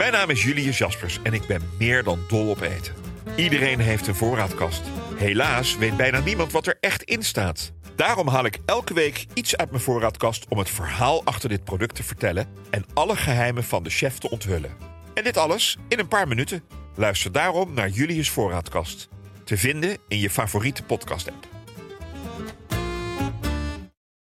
Mijn naam is Julius Jaspers en ik ben meer dan dol op eten. Iedereen heeft een voorraadkast. Helaas weet bijna niemand wat er echt in staat. Daarom haal ik elke week iets uit mijn voorraadkast om het verhaal achter dit product te vertellen en alle geheimen van de chef te onthullen. En dit alles in een paar minuten. Luister daarom naar Julius Voorraadkast. Te vinden in je favoriete podcast-app.